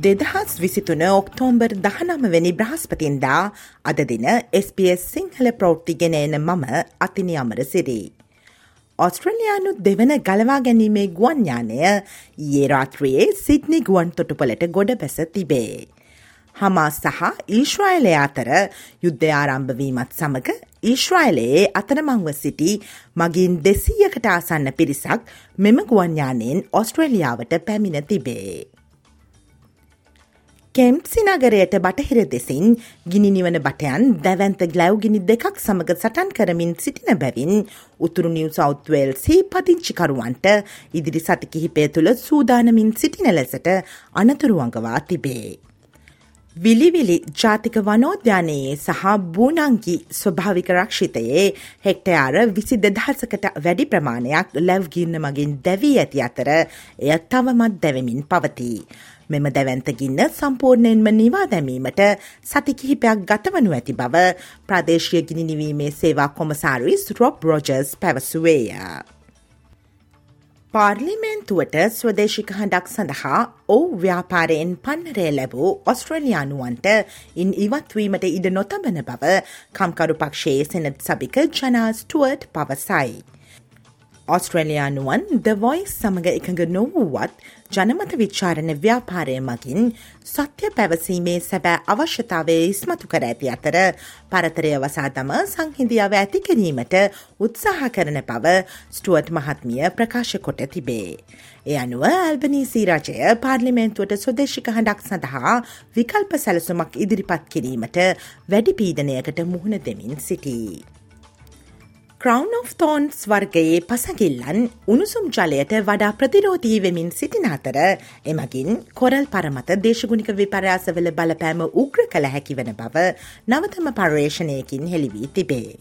දෙදහස් විසිතුන ඔක්තෝම්බර් දහනමවැනි බ්‍රහස්පතින්දා අද දින SBS සිංහල ප්‍රෞෘත්තිගෙන එන මම අතිනි අමර සිරී. ඔස්ට්‍රලයානු දෙවන ගලවා ගැනීමේ ගුවන්ඥානය ඒ රාත්‍රයේ සිද්නි ගුවන් තොටුපලට ගොඩ බැස තිබේ. හමා සහ ඊශ්‍රයිලය අතර යුද්ධ ආරම්භවීමත් සමඟ ඊශ්‍රයිලයේ අතනමංව සිටි මගින් දෙසීයකට ආසන්න පිරිසක් මෙම ගුවන්ඥානයෙන් ඔස්ට්‍රේලියාවට පැමිණ තිබේ. කෙම්ප්සි නගරයට බටහිර දෙසින් ගිනි නිවන බටයන් දැවන්ත ගලව්ගිනි දෙකක් සමඟ සටන් කරමින් සිටින බැවින් උතුරු නිව් සෞත්වේල්සි පදිංචිකරුවන්ට ඉදිරි සති කිහිපය තුළ සූදානමින් සිටින ලෙසට අනතුරුවංගවා තිබේ. විලිවිලි ජාතික වනෝද්‍යානයේ සහ බූනංගි ස්වභාවික රක්ෂිතයේ හෙක්ටයාර විසි දෙදහසකට වැඩි ප්‍රමාණයක් ලැව්ගින්න මගින් දැවී ඇති අතර එය තවමත් දැවමින් පවතිී. මෙම දැවන්තගින්න සම්පූර්ණයෙන්ම නිවා දැමීමට සති කිහිපයක් ගතවනු ඇති බව ප්‍රදේශය ගිනි නිවීමේ සේවා කොමසාරිස් රොබ් රෝජර්ස් පැවසුවේය. පාර්ලිමේන්තුවට ස්වදේශික හඬක් සඳහා ඔවු ව්‍යාපාරයෙන් පන්නරය ලැබූ ඔස්ට්‍රලයානුවන්ට ඉන් ඉවත්වීමට ඉඩ නොතබන බව කම්කරු පක්ෂයේ සෙනත් සභික ජනාස්ටුවර්ට් පවසයි. ඔස්ට්‍රලයානුවන් ද වොයිස් සමඟ එකඟ නොවූවත් ජනමත විච්චාරණ ව්‍යාපාරය මගින් සත්‍ය පැවසීමේ සැබෑ අවශ්‍යතාවය ඉස්මතු කර ඇති අතර පරතරය වසා තම සංහිදියාව ඇති කිරීමට උත්සාහ කරන බව ස්ටුවට් මහත්මිය ප්‍රකාශ කොට තිබේ. එ අනුව ඇල්බනීසී රජය පාර්ලිමේන්තුවට සොදේශික හඬක් සඳහා විකල්ප සැලසුමක් ඉදිරිපත් කිරීමට වැඩි පීඩනයකට මුහුණ දෙමින් සිටී. ක්‍රවන්් of තෝන්ස් වර්ගයේ පසගිල්ලන් උණුසුම් ජලයට වඩා ප්‍රතිරෝධී වෙමින් සිටින අතර එමගින් කොරල් පරමත දේශගුණික විපරයාසවල බලපෑම උග්‍ර කළ හැකිවන බව නවතම පර්යේෂණයකින් හෙළිවී තිබේ.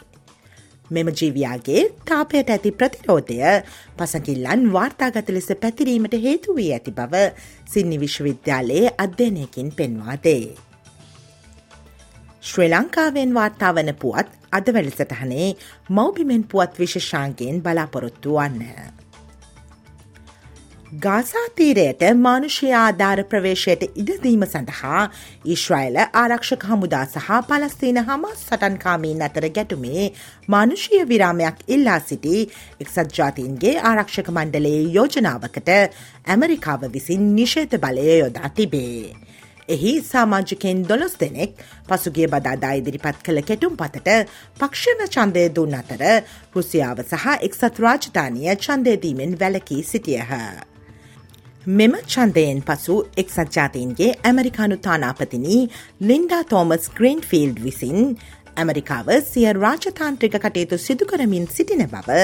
මෙම ජීවයාගේ තාපයට ඇති ප්‍රතිරෝධය පසකිල්ලන් වාර්තාගත ලෙස පැතිරීමට හේතු වී ඇති බව සින්නි විශ්වවිද්‍යාලයේ අධ්‍යනයකින් පෙන්වාදේ. ශ්‍රී ලංකාවෙන් වාර්තා වන පුවත් අද වැඩසටහනේ මෞබිමෙන් පුවත් විශෂාන්ගෙන් බලාපොරොත්තු වන්න. ගාසාතීරයට මානුෂ්‍ය ආධාර ප්‍රවේශයට ඉඩදීම සඳහා ඊශ්‍රයිල ආරක්ෂක හමුදා සහ පලස්තීන හමස් සටන්කාමීන් අතර ගැටුමේ මානුෂීය විරාමයක් ඉල්ලා සිටි එක්සත් ජාතීන්ගේ ආරක්ෂක මණ්ඩලයේ යෝජනාවකට ඇමරිකාව විසින් නිශේත බලය යොදා තිබේ. එහි සාමාජිකෙන් දොළොස් දෙනෙක් පසුගේ බදාදා ඉදිරිපත් කළ කෙටුම් පතට පක්ෂණ චන්දය දුන් අතර රුසියාව සහ එක්සත් රාජධානය චන්දයදීමෙන් වැලකී සිටියහ. මෙම චන්දයෙන් පසු එක්සත් ජාතීන්ගේ ඇමරිකානු තානාපතිනී ලින්ඩා තෝමස් ග්‍රීන්ෆිල්ඩ් විසින් ඇමරිකාව සිය රාජතාන්ත්‍රික කටයුතු සිදුකරමින් සිටින බව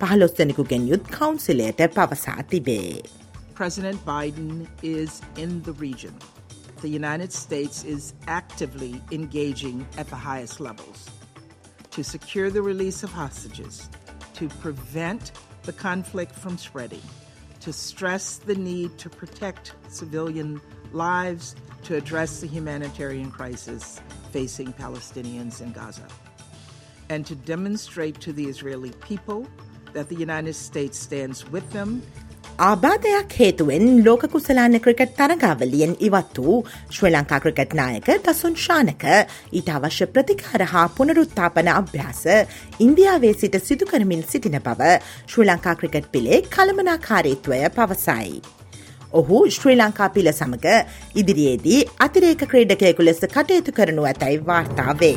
පහලොස්දෙනෙකුගෙන් යුත් කවන්සිලයට පවසා තිබේ. President Biden is in the region. The United States is actively engaging at the highest levels to secure the release of hostages, to prevent the conflict from spreading, to stress the need to protect civilian lives, to address the humanitarian crisis facing Palestinians in Gaza, and to demonstrate to the Israeli people that the United States stands with them ආබාධයක් හේතුවෙන් ලෝක කුසලාන cricket තරගාවලියෙන් ඉවත් වූ ශ්‍රී Lanka cricket නායක දසුන් ශානක ඊට අවශ්‍ය ප්‍රතිකාර හා පුනරුත්තාපන අභ්‍යාස ඉන්දියාවේ සිට සිදුකරමින් සිටින බව ශ්‍රී ලංකා ක්‍රිකට් පිළේ කළමනාකාරීත්වය පවසයි. ඔහු ශ්‍රී ලංකා පිළ සමඟ ඉදිරියේදී අතිරේක ක්‍රීඩකයකු ලෙස කටයුතු කරනු ඇතැයි වාර්තාවේ.